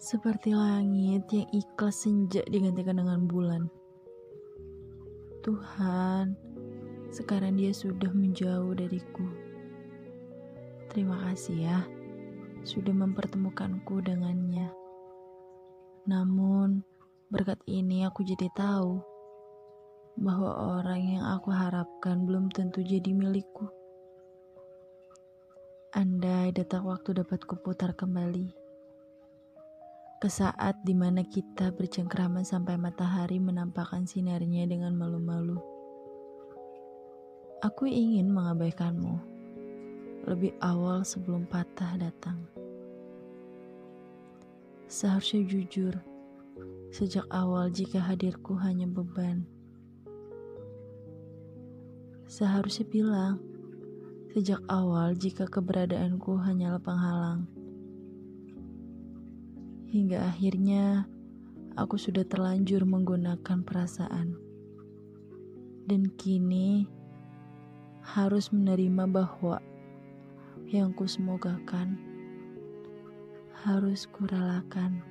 Seperti langit yang ikhlas senja digantikan dengan bulan. Tuhan, sekarang dia sudah menjauh dariku. Terima kasih ya, sudah mempertemukanku dengannya. Namun, berkat ini aku jadi tahu bahwa orang yang aku harapkan belum tentu jadi milikku. Andai detak waktu dapat kuputar kembali. Ke saat di mana kita bercengkrama sampai matahari menampakkan sinarnya dengan malu-malu. Aku ingin mengabaikanmu lebih awal sebelum patah datang. Seharusnya jujur, sejak awal jika hadirku hanya beban. Seharusnya bilang, sejak awal jika keberadaanku hanyalah penghalang. Hingga akhirnya aku sudah terlanjur menggunakan perasaan. Dan kini harus menerima bahwa yang kusemogakan harus kurelakan.